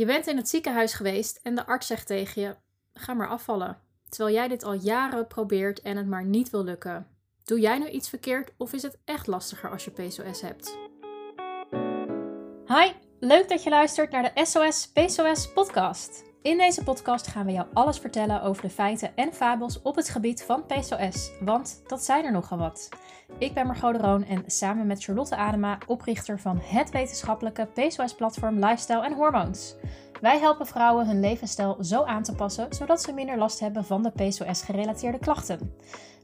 Je bent in het ziekenhuis geweest en de arts zegt tegen je: ga maar afvallen. Terwijl jij dit al jaren probeert en het maar niet wil lukken. Doe jij nu iets verkeerd of is het echt lastiger als je PCOS hebt? Hi, leuk dat je luistert naar de SOS PCOS podcast. In deze podcast gaan we jou alles vertellen over de feiten en fabels op het gebied van PCOS, want dat zijn er nogal wat. Ik ben Margot de Roon en samen met Charlotte Adema, oprichter van het wetenschappelijke PCOS-platform Lifestyle en Hormoons. Wij helpen vrouwen hun levensstijl zo aan te passen, zodat ze minder last hebben van de PCOS-gerelateerde klachten.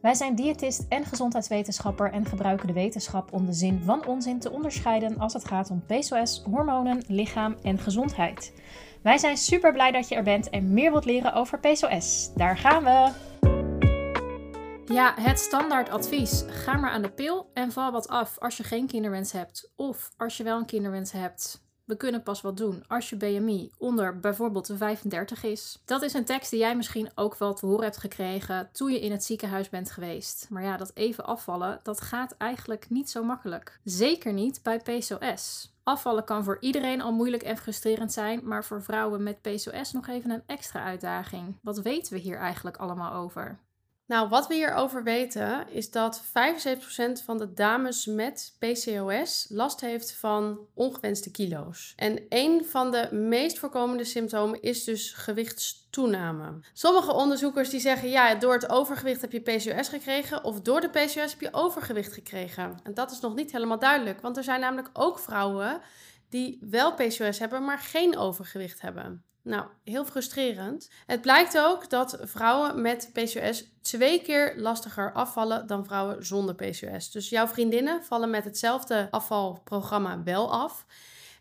Wij zijn diëtist en gezondheidswetenschapper en gebruiken de wetenschap om de zin van onzin te onderscheiden als het gaat om PCOS, hormonen, lichaam en gezondheid. Wij zijn super blij dat je er bent en meer wilt leren over PCOS. Daar gaan we! Ja, het standaard advies. Ga maar aan de pil en val wat af als je geen kinderwens hebt. Of als je wel een kinderwens hebt. We kunnen pas wat doen als je BMI onder bijvoorbeeld de 35 is. Dat is een tekst die jij misschien ook wel te horen hebt gekregen toen je in het ziekenhuis bent geweest. Maar ja, dat even afvallen, dat gaat eigenlijk niet zo makkelijk. Zeker niet bij PCOS. Afvallen kan voor iedereen al moeilijk en frustrerend zijn, maar voor vrouwen met PCOS nog even een extra uitdaging. Wat weten we hier eigenlijk allemaal over? Nou, wat we hierover weten is dat 75% van de dames met PCOS last heeft van ongewenste kilo's. En een van de meest voorkomende symptomen is dus gewichtstoename. Sommige onderzoekers die zeggen ja, door het overgewicht heb je PCOS gekregen of door de PCOS heb je overgewicht gekregen. En dat is nog niet helemaal duidelijk, want er zijn namelijk ook vrouwen die wel PCOS hebben, maar geen overgewicht hebben. Nou, heel frustrerend. Het blijkt ook dat vrouwen met PCOS twee keer lastiger afvallen dan vrouwen zonder PCOS. Dus jouw vriendinnen vallen met hetzelfde afvalprogramma wel af.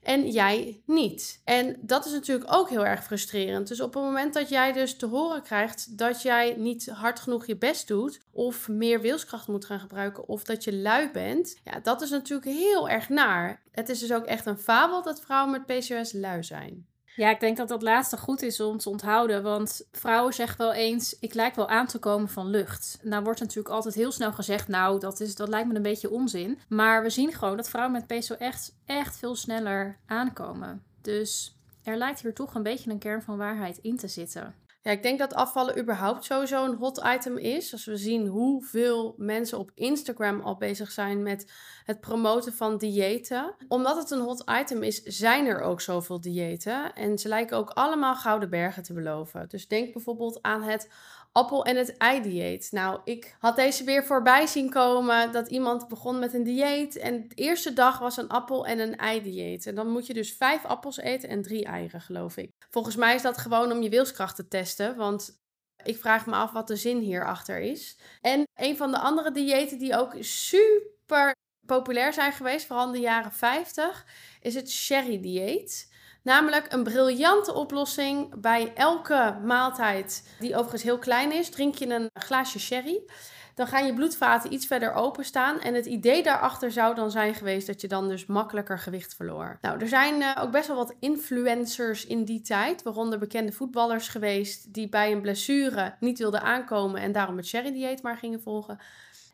En jij niet. En dat is natuurlijk ook heel erg frustrerend. Dus op het moment dat jij dus te horen krijgt dat jij niet hard genoeg je best doet, of meer wilskracht moet gaan gebruiken, of dat je lui bent, ja, dat is natuurlijk heel erg naar. Het is dus ook echt een fabel dat vrouwen met PCOS lui zijn. Ja, ik denk dat dat laatste goed is om te onthouden. Want vrouwen zeggen wel eens: ik lijk wel aan te komen van lucht. Nou wordt natuurlijk altijd heel snel gezegd: nou, dat, is, dat lijkt me een beetje onzin. Maar we zien gewoon dat vrouwen met PCO echt, echt veel sneller aankomen. Dus er lijkt hier toch een beetje een kern van waarheid in te zitten. Ja, ik denk dat afvallen überhaupt sowieso een hot item is. Als we zien hoeveel mensen op Instagram al bezig zijn met het promoten van diëten. Omdat het een hot item is, zijn er ook zoveel diëten. En ze lijken ook allemaal gouden bergen te beloven. Dus denk bijvoorbeeld aan het appel- en het ei-dieet. Nou, ik had deze weer voorbij zien komen dat iemand begon met een dieet. En de eerste dag was een appel- en een ei-dieet. En dan moet je dus vijf appels eten en drie eieren, geloof ik. Volgens mij is dat gewoon om je wilskracht te testen. Want ik vraag me af wat de zin hierachter is. En een van de andere diëten die ook super populair zijn geweest, vooral in de jaren 50, is het sherry-dieet. Namelijk een briljante oplossing bij elke maaltijd, die overigens heel klein is, drink je een glaasje sherry. Dan gaan je bloedvaten iets verder openstaan. En het idee daarachter zou dan zijn geweest dat je dan dus makkelijker gewicht verloor. Nou, er zijn uh, ook best wel wat influencers in die tijd, waaronder bekende voetballers geweest, die bij een blessure niet wilden aankomen en daarom het sherry-dieet maar gingen volgen.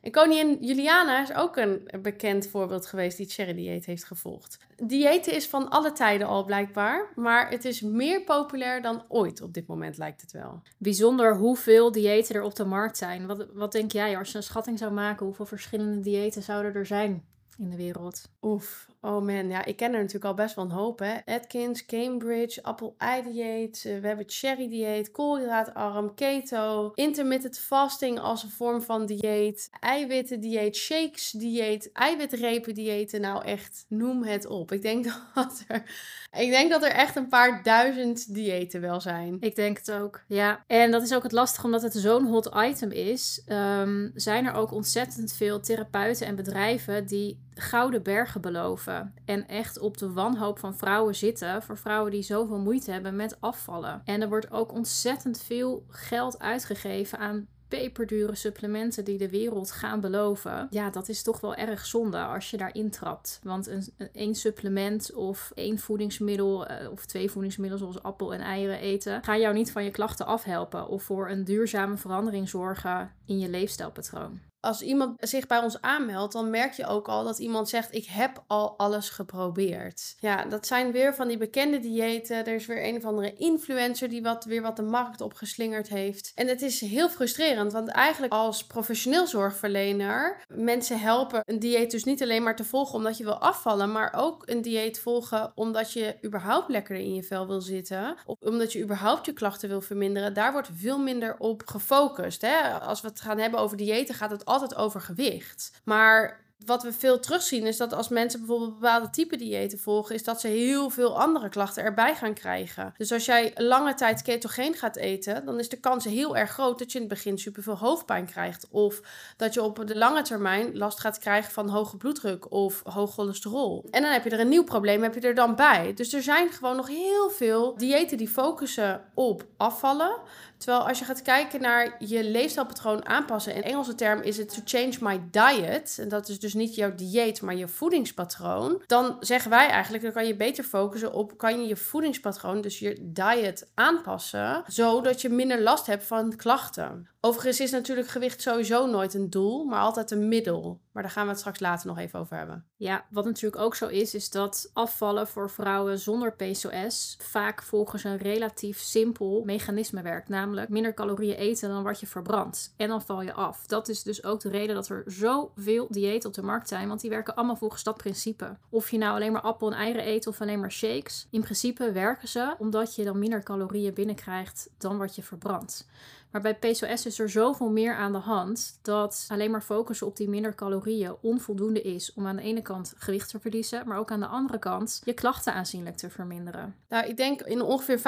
En koningin Juliana is ook een bekend voorbeeld geweest die het sherry-dieet heeft gevolgd. Diëten is van alle tijden al blijkbaar, maar het is meer populair dan ooit op dit moment lijkt het wel. Bijzonder hoeveel diëten er op de markt zijn. Wat, wat denk jij als je een schatting zou maken, hoeveel verschillende diëten zouden er zijn in de wereld? Oef, Oh man, ja, ik ken er natuurlijk al best wel een hoop. Hè? Atkins, Cambridge, appel-ei-dieet. Uh, we hebben cherry-dieet, koolhydraatarm, keto, intermittent fasting als een vorm van dieet, eiwitten-dieet, shakes-dieet, eiwitrepen-diëten. Nou echt, noem het op. Ik denk dat er, ik denk dat er echt een paar duizend diëten wel zijn. Ik denk het ook, ja. En dat is ook het lastige, omdat het zo'n hot item is. Ehm, zijn er ook ontzettend veel therapeuten en bedrijven die gouden bergen beloven. En echt op de wanhoop van vrouwen zitten. Voor vrouwen die zoveel moeite hebben met afvallen. En er wordt ook ontzettend veel geld uitgegeven aan peperdure supplementen die de wereld gaan beloven. Ja, dat is toch wel erg zonde als je daarin trapt. Want een, één supplement of één voedingsmiddel uh, of twee voedingsmiddelen zoals appel en eieren eten, gaan jou niet van je klachten afhelpen of voor een duurzame verandering zorgen in je leefstijlpatroon. Als iemand zich bij ons aanmeldt, dan merk je ook al dat iemand zegt: Ik heb al alles geprobeerd. Ja, dat zijn weer van die bekende diëten. Er is weer een of andere influencer die wat, weer wat de markt opgeslingerd heeft. En het is heel frustrerend, want eigenlijk als professioneel zorgverlener mensen helpen een dieet dus niet alleen maar te volgen omdat je wil afvallen, maar ook een dieet volgen omdat je überhaupt lekkerder in je vel wil zitten. Of omdat je überhaupt je klachten wil verminderen. Daar wordt veel minder op gefocust. Hè? Als we het gaan hebben over diëten, gaat het altijd over gewicht. Maar wat we veel terugzien is dat als mensen bijvoorbeeld bepaalde type diëten volgen, is dat ze heel veel andere klachten erbij gaan krijgen. Dus als jij lange tijd ketogeen gaat eten, dan is de kans heel erg groot dat je in het begin superveel hoofdpijn krijgt. Of dat je op de lange termijn last gaat krijgen van hoge bloeddruk of hoog cholesterol. En dan heb je er een nieuw probleem, heb je er dan bij. Dus er zijn gewoon nog heel veel diëten die focussen op afvallen. Terwijl als je gaat kijken naar je leefstijlpatroon aanpassen, in Engelse term is het to change my diet. En dat is dus niet jouw dieet, maar je voedingspatroon. Dan zeggen wij eigenlijk, dan kan je beter focussen op, kan je je voedingspatroon, dus je diet aanpassen, zodat je minder last hebt van klachten. Overigens is natuurlijk gewicht sowieso nooit een doel, maar altijd een middel. Maar daar gaan we het straks later nog even over hebben. Ja, wat natuurlijk ook zo is, is dat afvallen voor vrouwen zonder PCOS vaak volgens een relatief simpel mechanisme werkt. Namelijk minder calorieën eten dan wat je verbrandt. En dan val je af. Dat is dus ook de reden dat er zoveel diëten op de markt zijn, want die werken allemaal volgens dat principe. Of je nou alleen maar appel en eieren eet of alleen maar shakes. In principe werken ze omdat je dan minder calorieën binnenkrijgt dan wat je verbrandt. Maar bij PCOS is er zoveel meer aan de hand dat alleen maar focussen op die minder calorieën onvoldoende is om aan de ene kant gewicht te verliezen, maar ook aan de andere kant je klachten aanzienlijk te verminderen. Nou, ik denk in ongeveer 75%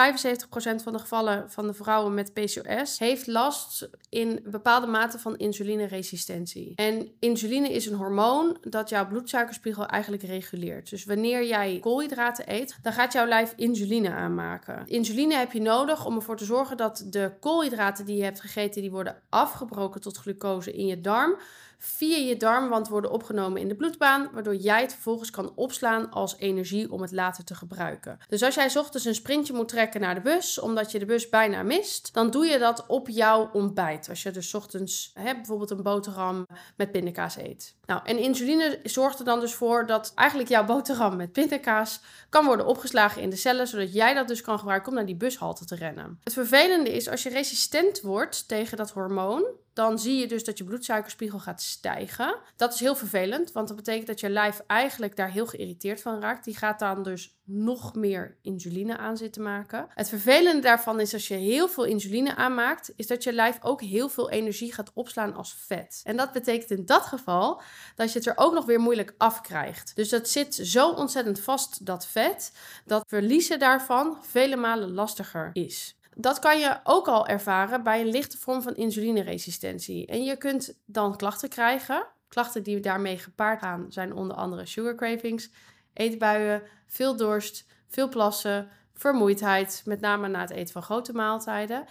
van de gevallen van de vrouwen met PCOS heeft last in bepaalde mate van insulineresistentie. En insuline is een hormoon dat jouw bloedsuikerspiegel eigenlijk reguleert. Dus wanneer jij koolhydraten eet, dan gaat jouw lijf insuline aanmaken. Insuline heb je nodig om ervoor te zorgen dat de koolhydraten die die je hebt gegeten, die worden afgebroken tot glucose in je darm via je darmwand worden opgenomen in de bloedbaan, waardoor jij het vervolgens kan opslaan als energie om het later te gebruiken. Dus als jij ochtends een sprintje moet trekken naar de bus, omdat je de bus bijna mist, dan doe je dat op jouw ontbijt. Als je dus ochtends hè, bijvoorbeeld een boterham met pindakaas eet. Nou, en insuline zorgt er dan dus voor dat eigenlijk jouw boterham met pindakaas kan worden opgeslagen in de cellen, zodat jij dat dus kan gebruiken om naar die bushalte te rennen. Het vervelende is als je resistent wordt tegen dat hormoon, dan zie je dus dat je bloedsuikerspiegel gaat stijgen. Dat is heel vervelend, want dat betekent dat je lijf eigenlijk daar heel geïrriteerd van raakt. Die gaat dan dus nog meer insuline aan zitten maken. Het vervelende daarvan is als je heel veel insuline aanmaakt, is dat je lijf ook heel veel energie gaat opslaan als vet. En dat betekent in dat geval dat je het er ook nog weer moeilijk afkrijgt. Dus dat zit zo ontzettend vast, dat vet, dat verliezen daarvan vele malen lastiger is. Dat kan je ook al ervaren bij een lichte vorm van insulineresistentie. En je kunt dan klachten krijgen. Klachten die daarmee gepaard gaan zijn onder andere sugar cravings, eetbuien, veel dorst, veel plassen, vermoeidheid, met name na het eten van grote maaltijden.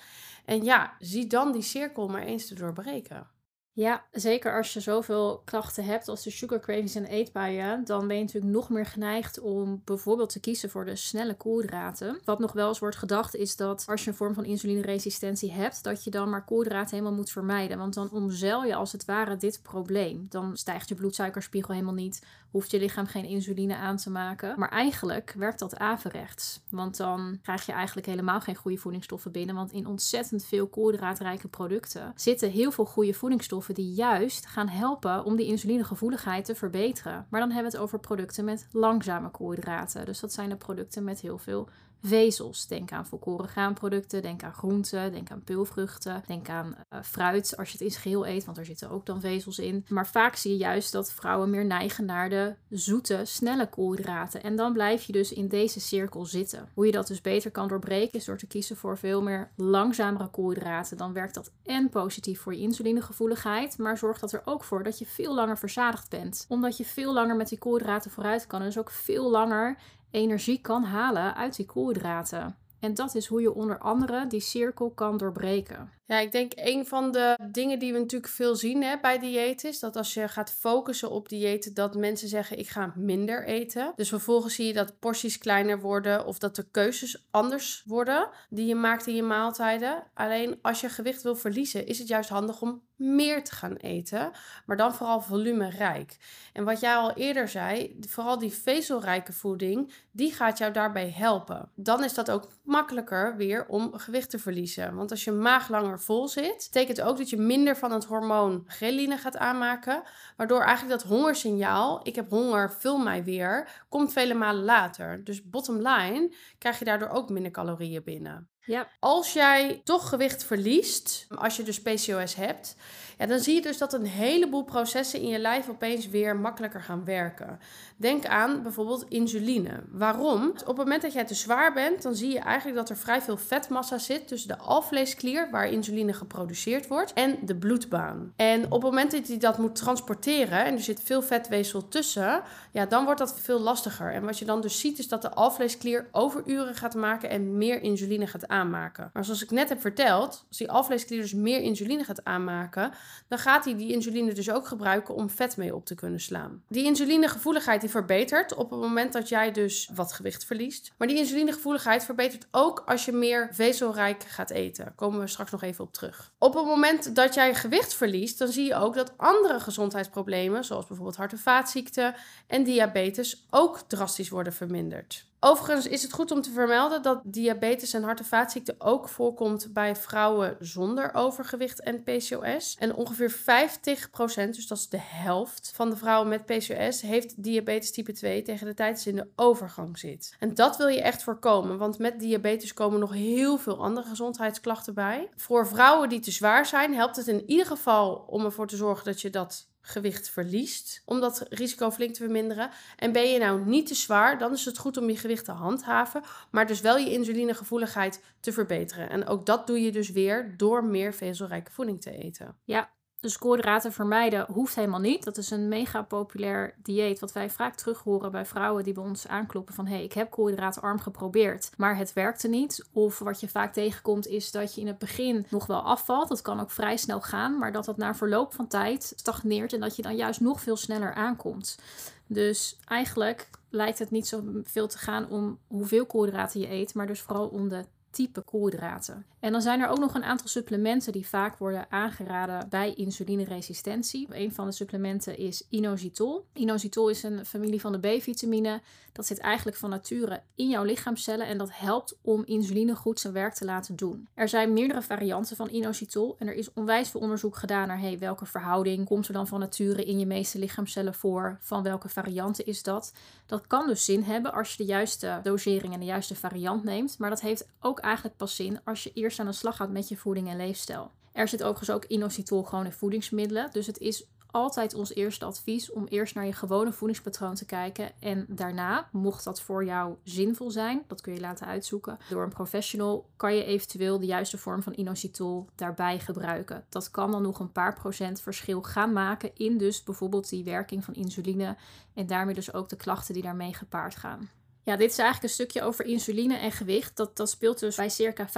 En ja, zie dan die cirkel maar eens te doorbreken. Ja, zeker als je zoveel klachten hebt als de sugar cravings en eetbuien, dan ben je natuurlijk nog meer geneigd om bijvoorbeeld te kiezen voor de snelle koolhydraten. Wat nog wel eens wordt gedacht is dat als je een vorm van insulineresistentie hebt, dat je dan maar koolhydraten helemaal moet vermijden. Want dan omzeil je als het ware dit probleem. Dan stijgt je bloedsuikerspiegel helemaal niet, hoeft je lichaam geen insuline aan te maken. Maar eigenlijk werkt dat averechts. Want dan krijg je eigenlijk helemaal geen goede voedingsstoffen binnen. Want in ontzettend veel koolhydraatrijke producten zitten heel veel goede voedingsstoffen die juist gaan helpen om die insulinegevoeligheid te verbeteren. Maar dan hebben we het over producten met langzame koolhydraten. Dus dat zijn de producten met heel veel vezels. Denk aan volkoren graanproducten, denk aan groenten, denk aan peulvruchten, denk aan uh, fruit als je het in geheel eet, want er zitten ook dan vezels in. Maar vaak zie je juist dat vrouwen meer neigen naar de zoete, snelle koolhydraten. En dan blijf je dus in deze cirkel zitten. Hoe je dat dus beter kan doorbreken is door te kiezen voor veel meer langzamere koolhydraten. Dan werkt dat en positief voor je insulinegevoeligheid, maar zorgt dat er ook voor dat je veel langer verzadigd bent. Omdat je veel langer met die koolhydraten vooruit kan en dus ook veel langer energie kan halen uit die koolhydraten. En dat is hoe je onder andere die cirkel kan doorbreken. Ja, ik denk een van de dingen die we natuurlijk veel zien hè, bij diëten is dat als je gaat focussen op diëten, dat mensen zeggen ik ga minder eten. Dus vervolgens zie je dat porties kleiner worden of dat de keuzes anders worden die je maakt in je maaltijden. Alleen als je gewicht wil verliezen, is het juist handig om meer te gaan eten, maar dan vooral volumerijk. En wat jij al eerder zei, vooral die vezelrijke voeding, die gaat jou daarbij helpen. Dan is dat ook makkelijker weer om gewicht te verliezen. Want als je maag langer vol zit, betekent ook dat je minder van het hormoon ghreline gaat aanmaken, waardoor eigenlijk dat hongersignaal, ik heb honger, vul mij weer, komt vele malen later. Dus bottom line krijg je daardoor ook minder calorieën binnen. Ja. Als jij toch gewicht verliest, als je dus PCOS hebt, ja, dan zie je dus dat een heleboel processen in je lijf opeens weer makkelijker gaan werken. Denk aan bijvoorbeeld insuline. Waarom? Op het moment dat jij te zwaar bent, dan zie je eigenlijk dat er vrij veel vetmassa zit tussen de alvleesklier, waar insuline geproduceerd wordt, en de bloedbaan. En op het moment dat je dat moet transporteren, en er zit veel vetweefsel tussen, ja, dan wordt dat veel lastiger. En wat je dan dus ziet, is dat de alvleesklier overuren gaat maken en meer insuline gaat aanmaken. Maar zoals ik net heb verteld, als die alvleesklier dus meer insuline gaat aanmaken, dan gaat hij die insuline dus ook gebruiken om vet mee op te kunnen slaan. Die insulinegevoeligheid die verbetert op het moment dat jij dus wat gewicht verliest. Maar die insulinegevoeligheid verbetert ook als je meer vezelrijk gaat eten. Daar komen we straks nog even op terug. Op het moment dat jij gewicht verliest, dan zie je ook dat andere gezondheidsproblemen, zoals bijvoorbeeld hart- en vaatziekten en diabetes, ook drastisch worden verminderd. Overigens is het goed om te vermelden dat diabetes en hart- en vaatziekten ook voorkomt bij vrouwen zonder overgewicht en PCOS. En ongeveer 50%, dus dat is de helft van de vrouwen met PCOS, heeft diabetes type 2 tegen de tijd ze in de overgang zit. En dat wil je echt voorkomen, want met diabetes komen nog heel veel andere gezondheidsklachten bij. Voor vrouwen die te zwaar zijn, helpt het in ieder geval om ervoor te zorgen dat je dat gewicht verliest, om dat risico flink te verminderen. En ben je nou niet te zwaar, dan is het goed om je gewicht te handhaven, maar dus wel je insulinegevoeligheid te verbeteren. En ook dat doe je dus weer door meer vezelrijke voeding te eten. Ja, dus koolhydraten vermijden hoeft helemaal niet. Dat is een mega populair dieet wat wij vaak terug horen bij vrouwen die bij ons aankloppen van hé, hey, ik heb koolhydraatarm geprobeerd, maar het werkte niet. Of wat je vaak tegenkomt is dat je in het begin nog wel afvalt. Dat kan ook vrij snel gaan, maar dat dat na verloop van tijd stagneert en dat je dan juist nog veel sneller aankomt. Dus eigenlijk lijkt het niet zo veel te gaan om hoeveel koolhydraten je eet, maar dus vooral om de type koolhydraten. En dan zijn er ook nog een aantal supplementen die vaak worden aangeraden bij insulineresistentie. Een van de supplementen is inositol. Inositol is een familie van de B-vitamine. Dat zit eigenlijk van nature in jouw lichaamcellen en dat helpt om insuline goed zijn werk te laten doen. Er zijn meerdere varianten van inositol en er is onwijs veel onderzoek gedaan naar hey, welke verhouding komt er dan van nature in je meeste lichaamcellen voor, van welke varianten is dat. Dat kan dus zin hebben als je de juiste dosering en de juiste variant neemt, maar dat heeft ook eigenlijk pas zin als je eerst aan de slag gaat met je voeding en leefstijl. Er zit overigens ook inositol gewoon in voedingsmiddelen, dus het is altijd ons eerste advies om eerst naar je gewone voedingspatroon te kijken. En daarna, mocht dat voor jou zinvol zijn, dat kun je laten uitzoeken door een professional, kan je eventueel de juiste vorm van inositol daarbij gebruiken. Dat kan dan nog een paar procent verschil gaan maken in dus bijvoorbeeld die werking van insuline en daarmee dus ook de klachten die daarmee gepaard gaan. Ja, dit is eigenlijk een stukje over insuline en gewicht. Dat, dat speelt dus bij circa 75%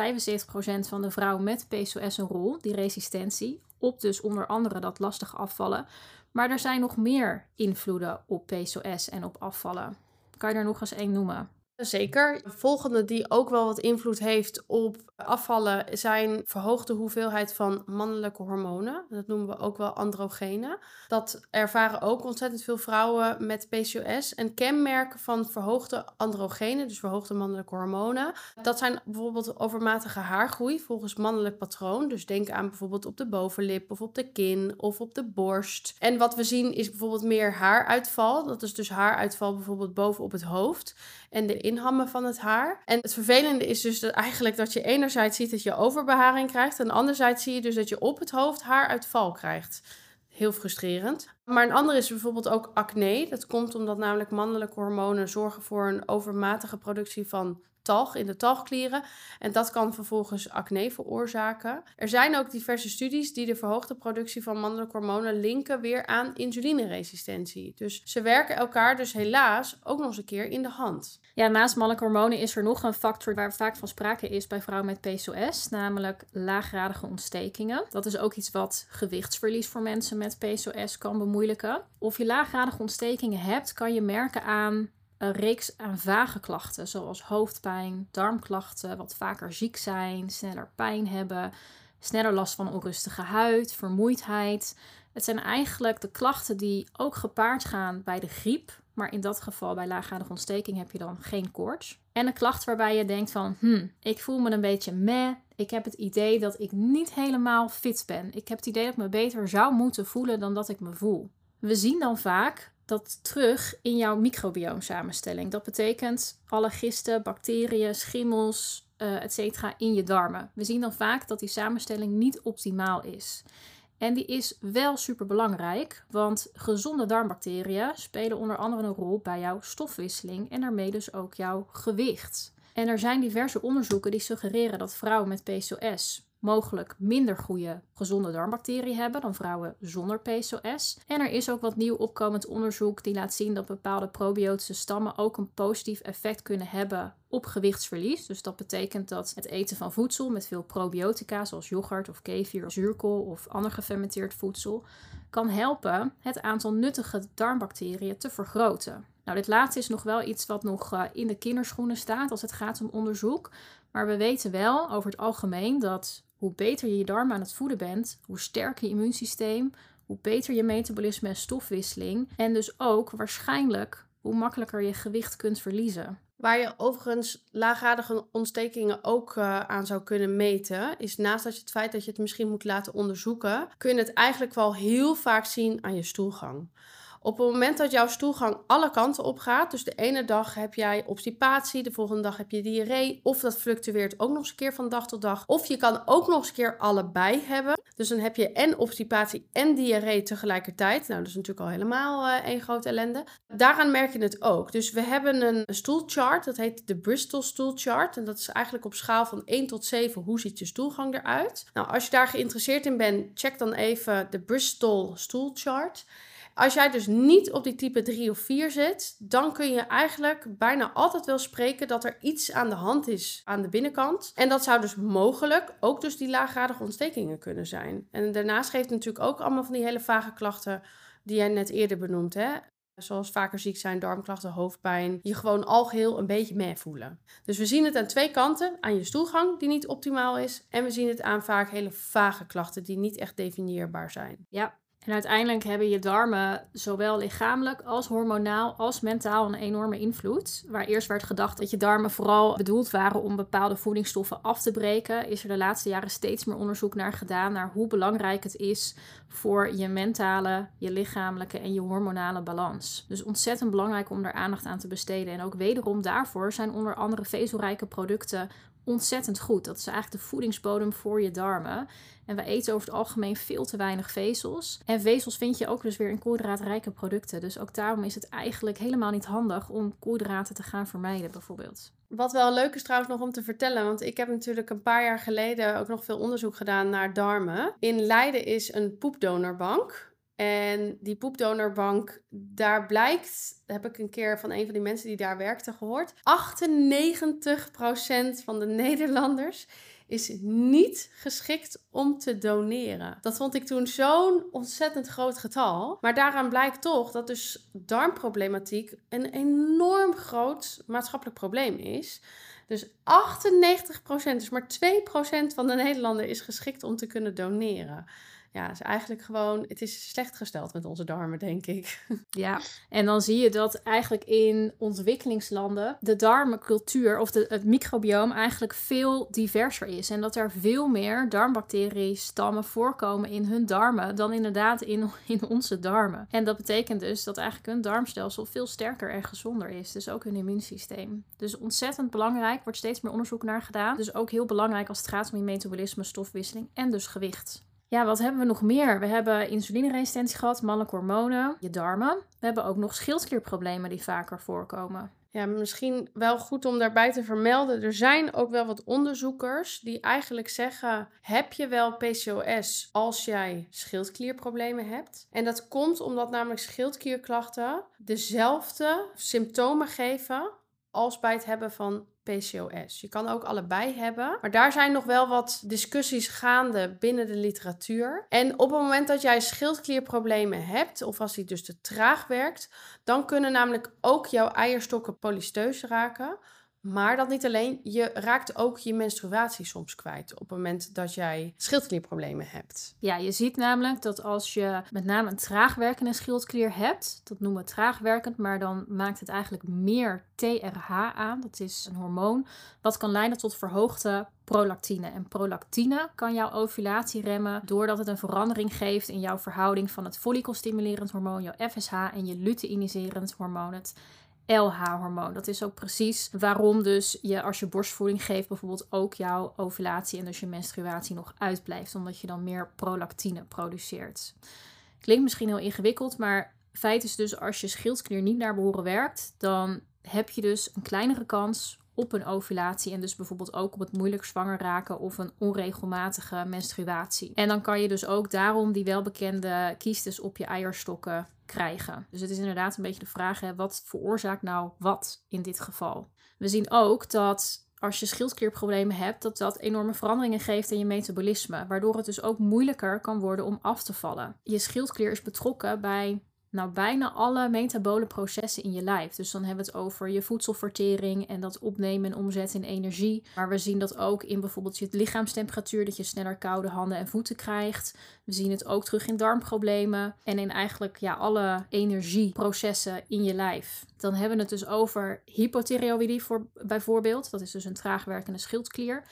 van de vrouwen met PCOS een rol, die resistentie. Op dus onder andere dat lastig afvallen. Maar er zijn nog meer invloeden op PCOS en op afvallen. Kan je er nog eens één noemen? Zeker. De volgende die ook wel wat invloed heeft op afvallen zijn verhoogde hoeveelheid van mannelijke hormonen. Dat noemen we ook wel androgenen. Dat ervaren ook ontzettend veel vrouwen met PCOS. En kenmerken van verhoogde androgenen, dus verhoogde mannelijke hormonen, dat zijn bijvoorbeeld overmatige haargroei volgens mannelijk patroon. Dus denk aan bijvoorbeeld op de bovenlip of op de kin of op de borst. En wat we zien is bijvoorbeeld meer haaruitval. Dat is dus haaruitval bijvoorbeeld bovenop het hoofd en de inhammen van het haar. En het vervelende is dus dat eigenlijk dat je enerzijds ziet dat je overbeharing krijgt en anderzijds zie je dus dat je op het hoofd haaruitval krijgt. Heel frustrerend. Maar een andere is bijvoorbeeld ook acne. Dat komt omdat namelijk mannelijke hormonen zorgen voor een overmatige productie van talg in de talgklieren. En dat kan vervolgens acne veroorzaken. Er zijn ook diverse studies die de verhoogde productie van mannelijke hormonen linken weer aan insulineresistentie. Dus ze werken elkaar dus helaas ook nog eens een keer in de hand. Ja, naast mannelijke hormonen is er nog een factor waar vaak van sprake is bij vrouwen met PCOS, namelijk laaggradige ontstekingen. Dat is ook iets wat gewichtsverlies voor mensen met PCOS kan bemoeilijken. Of je laaggradige ontstekingen hebt, kan je merken aan reeks aan vage klachten, zoals hoofdpijn, darmklachten, wat vaker ziek zijn, sneller pijn hebben, sneller last van onrustige huid, vermoeidheid. Het zijn eigenlijk de klachten die ook gepaard gaan bij de griep, maar in dat geval bij laaggradige ontsteking heb je dan geen koorts. En een klacht waarbij je denkt van, hm, ik voel me een beetje meh. Ik heb het idee dat ik niet helemaal fit ben. Ik heb het idee dat ik me beter zou moeten voelen dan dat ik me voel. We zien dan vaak dat terug in jouw microbioomsamenstelling. Dat betekent alle gisten, bacteriën, schimmels, uh, et cetera, in je darmen. We zien dan vaak dat die samenstelling niet optimaal is. En die is wel super belangrijk, want gezonde darmbacteriën spelen onder andere een rol bij jouw stofwisseling en daarmee dus ook jouw gewicht. En er zijn diverse onderzoeken die suggereren dat vrouwen met PCOS mogelijk minder goede gezonde darmbacteriën hebben dan vrouwen zonder PCOS. En er is ook wat nieuw opkomend onderzoek die laat zien dat bepaalde probiotische stammen ook een positief effect kunnen hebben op gewichtsverlies. Dus dat betekent dat het eten van voedsel met veel probiotica, zoals yoghurt of kefir, zuurkool of ander gefermenteerd voedsel, kan helpen het aantal nuttige darmbacteriën te vergroten. Nou, dit laatste is nog wel iets wat nog eh, in de kinderschoenen staat als het gaat om onderzoek. Maar we weten wel over het algemeen dat hoe beter je je darmen aan het voeden bent, hoe sterker je immuunsysteem, hoe beter je metabolisme en stofwisseling. En dus ook waarschijnlijk hoe makkelijker je gewicht kunt verliezen. Waar je overigens laaggradige ontstekingen ook uh, aan zou kunnen meten, is naast dat je het feit dat je het misschien moet laten onderzoeken, kun je het eigenlijk wel heel vaak zien aan je stoelgang. Op het moment dat jouw stoelgang alle kanten op gaat, dus de ene dag heb jij obstipatie, de volgende dag heb je diarree, of dat fluctueert ook nog eens een keer van dag tot dag, of je kan ook nog eens een keer allebei hebben. Dus dan heb je en obstipatie en diarree tegelijkertijd. Nou, dat is natuurlijk al helemaal uh, één grote ellende. Daaraan merk je het ook. Dus we hebben een stoelchart, dat heet de Bristol stoelchart. En dat is eigenlijk op schaal van 1 tot 7, hoe ziet je stoelgang eruit? Nou, als je daar geïnteresseerd in bent, check dan even de Bristol stoelchart. Als jij dus niet op die type 3 of 4 zit, dan kun je eigenlijk bijna altijd wel spreken dat er iets aan de hand is aan de binnenkant. En dat zou dus mogelijk ook dus die laaggradige ontstekingen kunnen zijn. En daarnaast geeft het natuurlijk ook allemaal van die hele vage klachten die jij net eerder benoemd, hè? Zoals vaker ziek zijn, darmklachten, hoofdpijn. Je gewoon algeheel een beetje mee voelen. Dus we zien het aan twee kanten. Aan je stoelgang die niet optimaal is. En we zien het aan vaak hele vage klachten die niet echt definieerbaar zijn. Ja, en uiteindelijk hebben je darmen zowel lichamelijk als hormonaal als mentaal een enorme invloed. Waar eerst werd gedacht dat je darmen vooral bedoeld waren om bepaalde voedingsstoffen af te breken, is er de laatste jaren steeds meer onderzoek naar gedaan naar hoe belangrijk het is voor je mentale, je lichamelijke en je hormonale balans. Dus ontzettend belangrijk om daar aandacht aan te besteden. En ook wederom daarvoor zijn onder andere vezelrijke producten ontzettend goed. Dat is eigenlijk de voedingsbodem voor je darmen. En we eten over het algemeen veel te weinig vezels. En vezels vind je ook dus weer in koolhydraatrijke producten. Dus ook daarom is het eigenlijk helemaal niet handig om koolhydraten te gaan vermijden, bijvoorbeeld. Wat wel leuk is trouwens nog om te vertellen, want ik heb natuurlijk een paar jaar geleden ook nog veel onderzoek gedaan naar darmen. In Leiden is een poepdonorbank. En die poepdonorbank, daar blijkt, heb ik een keer van een van die mensen die daar werkte gehoord, 98% van de Nederlanders is niet geschikt om te doneren. Dat vond ik toen zo'n ontzettend groot getal. Maar daaraan blijkt toch dat dus darmproblematiek een enorm groot maatschappelijk probleem is. Dus 98%, dus maar 2% van de Nederlanders is geschikt om te kunnen doneren ja, is eigenlijk gewoon, het is slecht gesteld met onze darmen, denk ik. Ja, en dan zie je dat eigenlijk in ontwikkelingslanden de darmencultuur of de, het microbioom eigenlijk veel diverser is. En dat er veel meer darmbacteriën stammen voorkomen in hun darmen dan inderdaad in, in onze darmen. En dat betekent dus dat eigenlijk hun darmstelsel veel sterker en gezonder is. Dus ook hun immuunsysteem. Dus ontzettend belangrijk, wordt steeds meer onderzoek naar gedaan. Dus ook heel belangrijk als het gaat om je metabolisme, stofwisseling en dus gewicht. Ja, wat hebben we nog meer? We hebben insulineresistentie gehad, mannelijke hormonen, je darmen. We hebben ook nog schildklierproblemen die vaker voorkomen. Ja, misschien wel goed om daarbij te vermelden. Er zijn ook wel wat onderzoekers die eigenlijk zeggen: heb je wel PCOS als jij schildklierproblemen hebt? En dat komt omdat namelijk schildklierklachten dezelfde symptomen geven als bij het hebben van PCOS. Je kan ook allebei hebben. Maar daar zijn nog wel wat discussies gaande binnen de literatuur. En op het moment dat jij schildklierproblemen hebt, of als die dus te traag werkt, dan kunnen namelijk ook jouw eierstokken polysteus raken. Maar dat niet alleen, je raakt ook je menstruatie soms kwijt op het moment dat jij schildklierproblemen hebt. Ja, je ziet namelijk dat als je met name een traagwerkende schildklier hebt, dat noemen we traagwerkend, maar dan maakt het eigenlijk meer TRH aan. Dat is een hormoon wat kan leiden tot verhoogde prolactine. En prolactine kan jouw ovulatie remmen doordat het een verandering geeft in jouw verhouding van het follicelstimulerend hormoon, jouw FSH, en je luteiniserend hormoon, LH-hormoon. Dat is ook precies waarom dus je als je borstvoeding geeft bijvoorbeeld ook jouw ovulatie en dus je menstruatie nog uitblijft. Omdat je dan meer prolactine produceert. Klinkt misschien heel ingewikkeld, maar feit is dus als je schildklier niet naar behoren werkt, dan heb je dus een kleinere kans op een ovulatie en dus bijvoorbeeld ook op het moeilijk zwanger raken of een onregelmatige menstruatie. En dan kan je dus ook daarom die welbekende kiestes op je eierstokken krijgen. Dus het is inderdaad een beetje de vraag: hè, wat veroorzaakt nou wat in dit geval? We zien ook dat als je schildklierproblemen hebt, dat dat enorme veranderingen geeft in je metabolisme, waardoor het dus ook moeilijker kan worden om af te vallen. Je schildklier is betrokken bij nou bijna alle metabole processen in je lijf. Dus dan hebben we het over je voedselvertering en dat opnemen en omzetten in energie. Maar we zien dat ook in bijvoorbeeld je lichaamstemperatuur, dat je sneller koude handen en voeten krijgt. We zien het ook terug in darmproblemen en in eigenlijk ja, alle energieprocessen in je lijf. Dan hebben we het dus over hypothyreoïdie voor, bijvoorbeeld. Dat is dus een traagwerkende schildklier.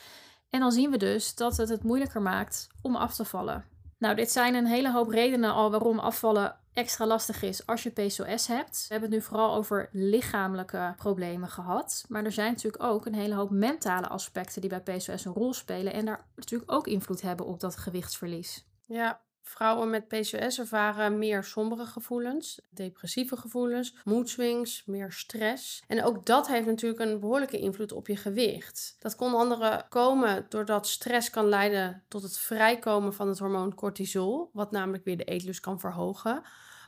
En dan zien we dus dat het het moeilijker maakt om af te vallen. Nou, dit zijn een hele hoop redenen al waarom afvallen extra lastig is als je PCOS hebt. We hebben het nu vooral over lichamelijke problemen gehad. Maar er zijn natuurlijk ook een hele hoop mentale aspecten die bij PCOS een rol spelen. En daar natuurlijk ook invloed hebben op dat gewichtsverlies. Ja, Vrouwen met PCOS ervaren meer sombere gevoelens, depressieve gevoelens, moedswings, meer stress. En ook dat heeft natuurlijk een behoorlijke invloed op je gewicht. Dat kon andere komen doordat stress kan leiden tot het vrijkomen van het hormoon cortisol, wat namelijk weer de eetlust kan verhogen.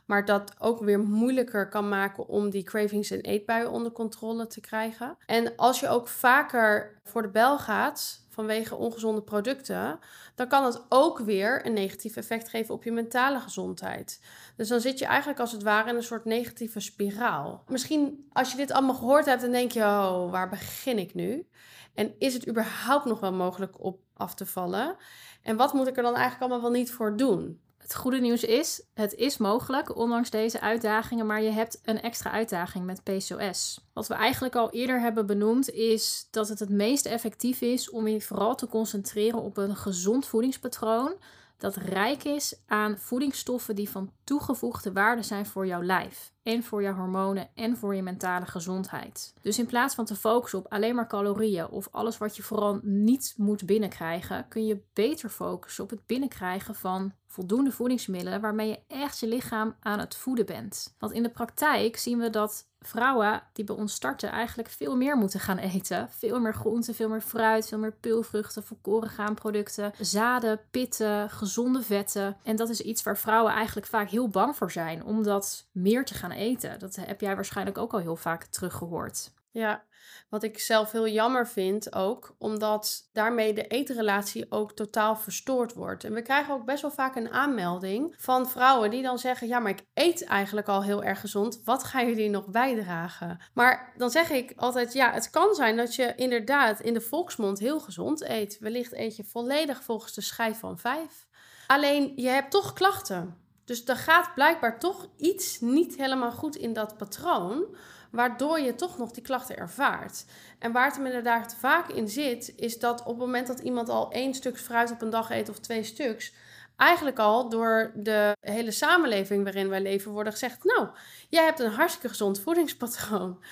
Maar dat ook weer moeilijker kan maken om die cravings en eetbuien onder controle te krijgen. En als je ook vaker voor de bel gaat, vanwege ongezonde producten, dan kan het ook weer een negatief effect geven op je mentale gezondheid. Dus dan zit je eigenlijk als het ware in een soort negatieve spiraal. Misschien als je dit allemaal gehoord hebt, dan denk je: oh, waar begin ik nu? En is het überhaupt nog wel mogelijk op af te vallen? En wat moet ik er dan eigenlijk allemaal wel niet voor doen? Het goede nieuws is, het is mogelijk, ondanks deze uitdagingen, maar je hebt een extra uitdaging met PCOS. Wat we eigenlijk al eerder hebben benoemd, is dat het het meest effectief is om je vooral te concentreren op een gezond voedingspatroon dat rijk is aan voedingsstoffen die van toegevoegde waarde zijn voor jouw lijf. En voor je hormonen en voor je mentale gezondheid. Dus in plaats van te focussen op alleen maar calorieën of alles wat je vooral niet moet binnenkrijgen, kun je beter focussen op het binnenkrijgen van voldoende voedingsmiddelen waarmee je echt je lichaam aan het voeden bent. Want in de praktijk zien we dat vrouwen die bij ons starten eigenlijk veel meer moeten gaan eten. Veel meer groenten, veel meer fruit, veel meer peulvruchten, volkoren graanproducten, zaden, pitten, gezonde vetten. En dat is iets waar vrouwen eigenlijk vaak heel bang voor zijn om dat meer te gaan eten. Dat heb jij waarschijnlijk ook al heel vaak teruggehoord. Ja, wat ik zelf heel jammer vind ook, omdat daarmee de eetrelatie ook totaal verstoord wordt. En we krijgen ook best wel vaak een aanmelding van vrouwen die dan zeggen: Ja, maar ik eet eigenlijk al heel erg gezond. Wat gaan jullie nog bijdragen? Maar dan zeg ik altijd: Ja, het kan zijn dat je inderdaad in de volksmond heel gezond eet. Wellicht eet je volledig volgens de schijf van vijf. Alleen je hebt toch klachten. Dus er gaat blijkbaar toch iets niet helemaal goed in dat patroon waardoor je toch nog die klachten ervaart. En waar het hem inderdaad vaak in zit, is dat op het moment dat iemand al één stuk fruit op een dag eet of twee stuks, eigenlijk al door de hele samenleving waarin wij leven worden gezegd: Nou, jij hebt een hartstikke gezond voedingspatroon.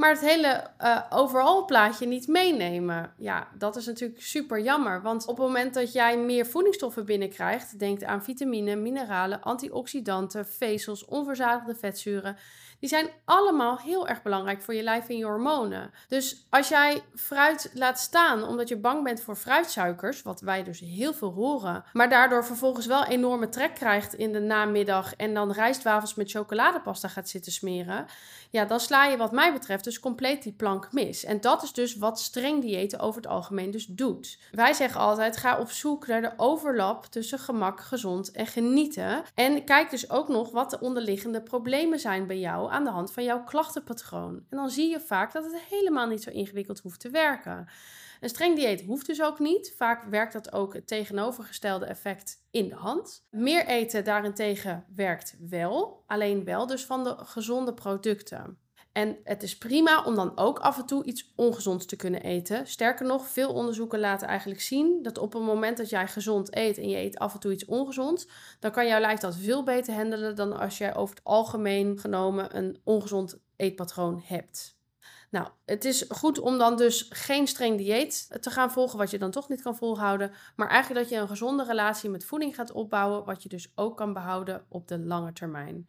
Maar het hele uh, overal plaatje niet meenemen. Ja, dat is natuurlijk super jammer. Want op het moment dat jij meer voedingsstoffen binnenkrijgt, denk aan vitamine, mineralen, antioxidanten, vezels, onverzadigde vetzuren die zijn allemaal heel erg belangrijk voor je lijf en je hormonen. Dus als jij fruit laat staan omdat je bang bent voor fruitsuikers, wat wij dus heel veel horen, maar daardoor vervolgens wel enorme trek krijgt in de namiddag en dan rijstwafels met chocoladepasta gaat zitten smeren, ja, dan sla je wat mij betreft dus compleet die plank mis. En dat is dus wat streng diëten over het algemeen dus doet. Wij zeggen altijd, ga op zoek naar de overlap tussen gemak, gezond en genieten. En kijk dus ook nog wat de onderliggende problemen zijn bij jou aan de hand van jouw klachtenpatroon. En dan zie je vaak dat het helemaal niet zo ingewikkeld hoeft te werken. Een streng dieet hoeft dus ook niet. Vaak werkt dat ook het tegenovergestelde effect in de hand. Meer eten daarentegen werkt wel, alleen wel dus van de gezonde producten. En het is prima om dan ook af en toe iets ongezonds te kunnen eten. Sterker nog, veel onderzoeken laten eigenlijk zien dat op het moment dat jij gezond eet en je eet af en toe iets ongezonds, dan kan jouw lijf dat veel beter handelen dan als jij over het algemeen genomen een ongezond eetpatroon hebt. Nou, het is goed om dan dus geen streng dieet te gaan volgen, wat je dan toch niet kan volhouden. Maar eigenlijk dat je een gezonde relatie met voeding gaat opbouwen, wat je dus ook kan behouden op de lange termijn.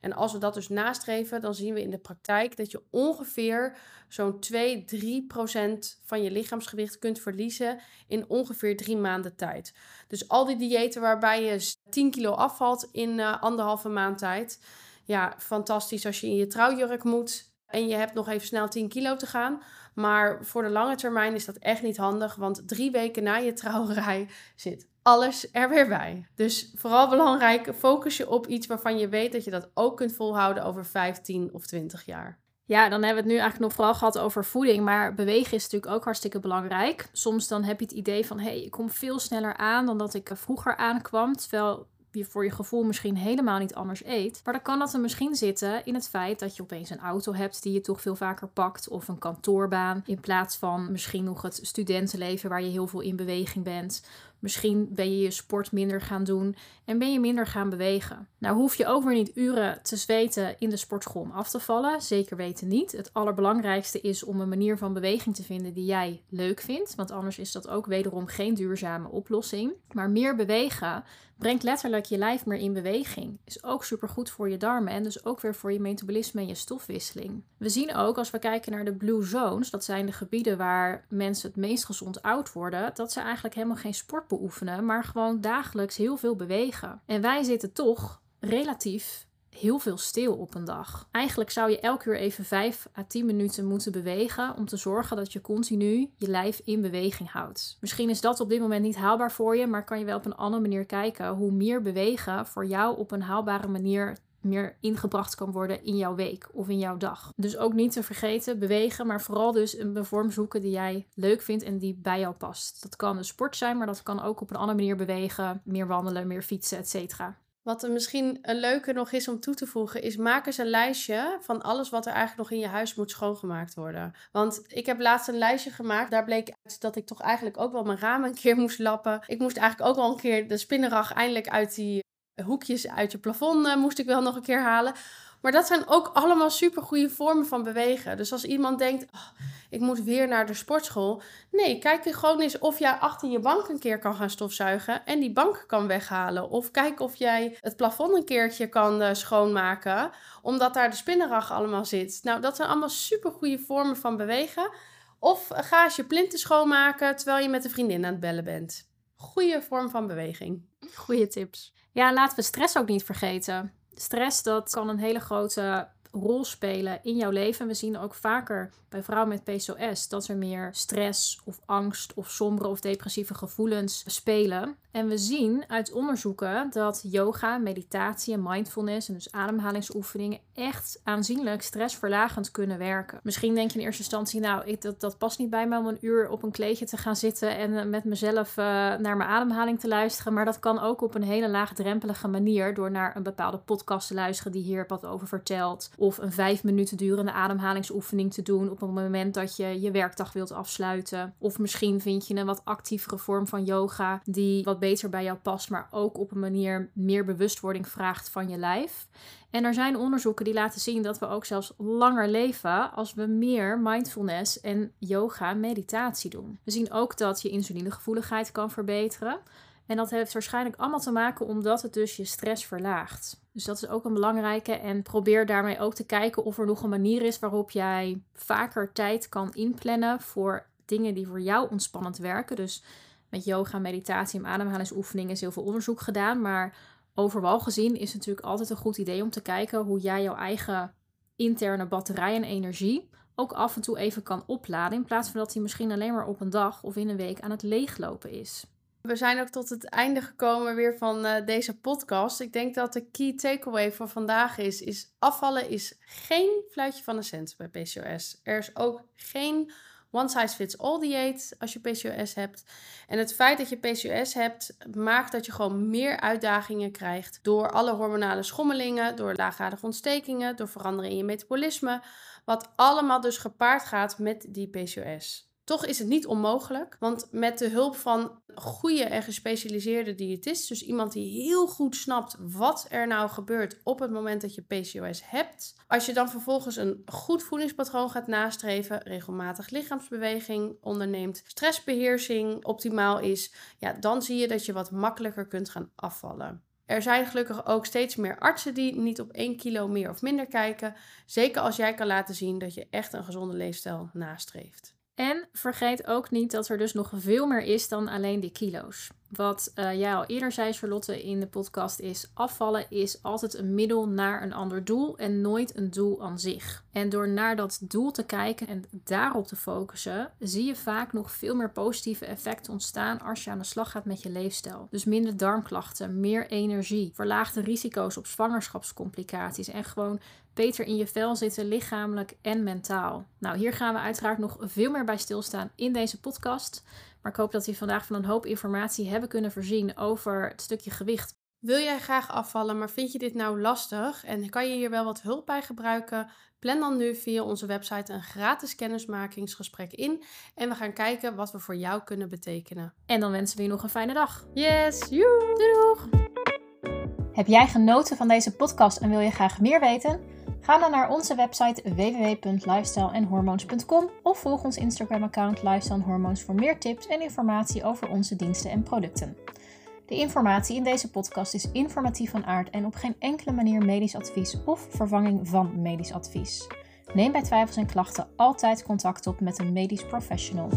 En als we dat dus nastreven, dan zien we in de praktijk dat je ongeveer zo'n 2, 3 procent van je lichaamsgewicht kunt verliezen in ongeveer drie maanden tijd. Dus al die diëten waarbij je 10 kilo afvalt in uh, anderhalve maand tijd. Ja, fantastisch als je in je trouwjurk moet en je hebt nog even snel 10 kilo te gaan. Maar voor de lange termijn is dat echt niet handig, want drie weken na je trouwerij zit alles er weer bij. Dus vooral belangrijk, focus je op iets waarvan je weet dat je dat ook kunt volhouden over 15 of 20 jaar. Ja, dan hebben we het nu eigenlijk nog vooral gehad over voeding, maar bewegen is natuurlijk ook hartstikke belangrijk. Soms dan heb je het idee van, hé, hey, ik kom veel sneller aan dan dat ik vroeger aankwam, terwijl je voor je gevoel misschien helemaal niet anders eet. Maar dan kan dat er misschien zitten in het feit dat je opeens een auto hebt die je toch veel vaker pakt. Of een kantoorbaan in plaats van misschien nog het studentenleven waar je heel veel in beweging bent. Misschien ben je je sport minder gaan doen en ben je minder gaan bewegen. Nou hoef je ook weer niet uren te zweten in de sportschool om af te vallen. Zeker weten niet. Het allerbelangrijkste is om een manier van beweging te vinden die jij leuk vindt. Want anders is dat ook wederom geen duurzame oplossing. Maar meer bewegen brengt letterlijk je lijf meer in beweging. Is ook supergoed voor je darmen en dus ook weer voor je metabolisme en je stofwisseling. We zien ook als we kijken naar de blue zones, dat zijn de gebieden waar mensen het meest gezond oud worden, dat ze eigenlijk helemaal geen sport beoefenen, maar gewoon dagelijks heel veel bewegen. En wij zitten toch relatief heel veel stil op een dag. Eigenlijk zou je elke uur even 5 à 10 minuten moeten bewegen om te zorgen dat je continu je lijf in beweging houdt. Misschien is dat op dit moment niet haalbaar voor je, maar kan je wel op een andere manier kijken hoe meer bewegen voor jou op een haalbare manier meer ingebracht kan worden in jouw week of in jouw dag. Dus ook niet te vergeten bewegen, maar vooral dus een vorm zoeken die jij leuk vindt en die bij jou past. Dat kan een sport zijn, maar dat kan ook op een andere manier bewegen, meer wandelen, meer fietsen, etc. Wat er misschien een leuke nog is om toe te voegen, is maak eens een lijstje van alles wat er eigenlijk nog in je huis moet schoongemaakt worden. Want ik heb laatst een lijstje gemaakt. Daar bleek uit dat ik toch eigenlijk ook wel mijn ramen een keer moest lappen. Ik moest eigenlijk ook wel een keer de spinnenrag eindelijk uit die hoekjes uit je plafond uh, moest ik wel nog een keer halen. Maar dat zijn ook allemaal super goede vormen van bewegen. Dus als iemand denkt, oh, ik moet weer naar de sportschool. Nee, kijk gewoon eens of jij achter je bank een keer kan gaan stofzuigen en die bank kan weghalen. Of kijk of jij het plafond een keertje kan uh, schoonmaken, omdat daar de spinnenrag allemaal zit. Nou, dat zijn allemaal super goede vormen van bewegen. Of ga eens je plinten schoonmaken terwijl je met een vriendin aan het bellen bent. Goede vorm van beweging. Goede tips. Ja, laten we stress ook niet vergeten. Stress dat kan een hele grote rol spelen in jouw leven. We zien ook vaker bij vrouwen met PCOS dat er meer stress of angst of sombere of depressieve gevoelens spelen. En we zien uit onderzoeken dat yoga, meditatie en mindfulness en dus ademhalingsoefeningen echt aanzienlijk stressverlagend kunnen werken. Misschien denk je in eerste instantie, nou, ik, dat, dat past niet bij me om een uur op een kleedje te gaan zitten en eh, met mezelf uh, naar mijn ademhaling te luisteren. Maar dat kan ook op een hele laagdrempelige manier door naar een bepaalde podcast te luisteren die hier wat over vertelt. Of een vijf minuten durende ademhalingsoefening te doen op het moment dat je je werkdag wilt afsluiten. Of misschien vind je een wat actievere vorm van yoga die wat beter bij jou past, maar ook op een manier meer bewustwording vraagt van je lijf. En er zijn onderzoeken die laten zien dat we ook zelfs langer leven als we meer mindfulness en yoga meditatie doen. We zien ook dat je insulinegevoeligheid kan verbeteren. En dat heeft waarschijnlijk allemaal te maken omdat het dus je stress verlaagt. Dus dat is ook een belangrijke. En probeer daarmee ook te kijken of er nog een manier is waarop jij vaker tijd kan inplannen voor dingen die voor jou ontspannend werken. Dus met yoga, meditatie en ademhalingsoefeningen is heel veel onderzoek gedaan. Maar overal gezien is het natuurlijk altijd een goed idee om te kijken hoe jij jouw eigen interne batterij en energie ook af en toe even kan opladen. In plaats van dat hij misschien alleen maar op een dag of in een week aan het leeglopen is. We zijn ook tot het einde gekomen weer van uh, deze podcast. Ik denk dat de key takeaway voor vandaag is, is afvallen is geen fluitje van een cent bij PCOS. Er is ook geen one size fits all dieet als je PCOS hebt. En het feit dat je PCOS hebt, maakt dat je gewoon meer uitdagingen krijgt door alle hormonale schommelingen, door laaggradige ontstekingen, door veranderingen in je metabolisme, wat allemaal dus gepaard gaat met die PCOS. Toch is het niet onmogelijk, want met de hulp van goede en gespecialiseerde diëtist, dus iemand die heel goed snapt wat er nou gebeurt op het moment dat je PCOS hebt, als je dan vervolgens een goed voedingspatroon gaat nastreven, regelmatig lichaamsbeweging onderneemt, stressbeheersing optimaal is, ja, dan zie je dat je wat makkelijker kunt gaan afvallen. Er zijn gelukkig ook steeds meer artsen die niet op 1 kilo meer of minder kijken. Zeker als jij kan laten zien dat je echt een gezonde leefstijl nastreeft. En vergeet ook niet dat er dus nog veel meer is dan alleen die kilo's. Wat uh, jij al eerder zei, Charlotte, in de podcast is: afvallen is altijd een middel naar een ander doel en nooit een doel aan zich. En door naar dat doel te kijken en daarop te focussen, zie je vaak nog veel meer positieve effecten ontstaan als je aan de slag gaat met je leefstijl. Dus minder darmklachten, meer energie, verlaagde risico's op zwangerschapscomplicaties en gewoon beter in je vel zitten, lichamelijk en mentaal. Nou, hier gaan we uiteraard nog veel meer bij stilstaan in deze podcast. Maar ik hoop dat we vandaag van een hoop informatie hebben kunnen voorzien over het stukje gewicht. Wil jij graag afvallen, maar vind je dit nou lastig en kan je hier wel wat hulp bij gebruiken? Plan dan nu via onze website een gratis kennismakingsgesprek in en we gaan kijken wat we voor jou kunnen betekenen. En dan wensen we je nog een fijne dag. Yes, joe! Doeg! Heb jij genoten van deze podcast en wil je graag meer weten? Ga dan naar onze website www.lifestyleandhormones.com of volg ons Instagram-account Lifestyle Hormones voor meer tips en informatie over onze diensten en producten. De informatie in deze podcast is informatief van aard en op geen enkele manier medisch advies of vervanging van medisch advies. Neem bij twijfels en klachten altijd contact op met een medisch professional.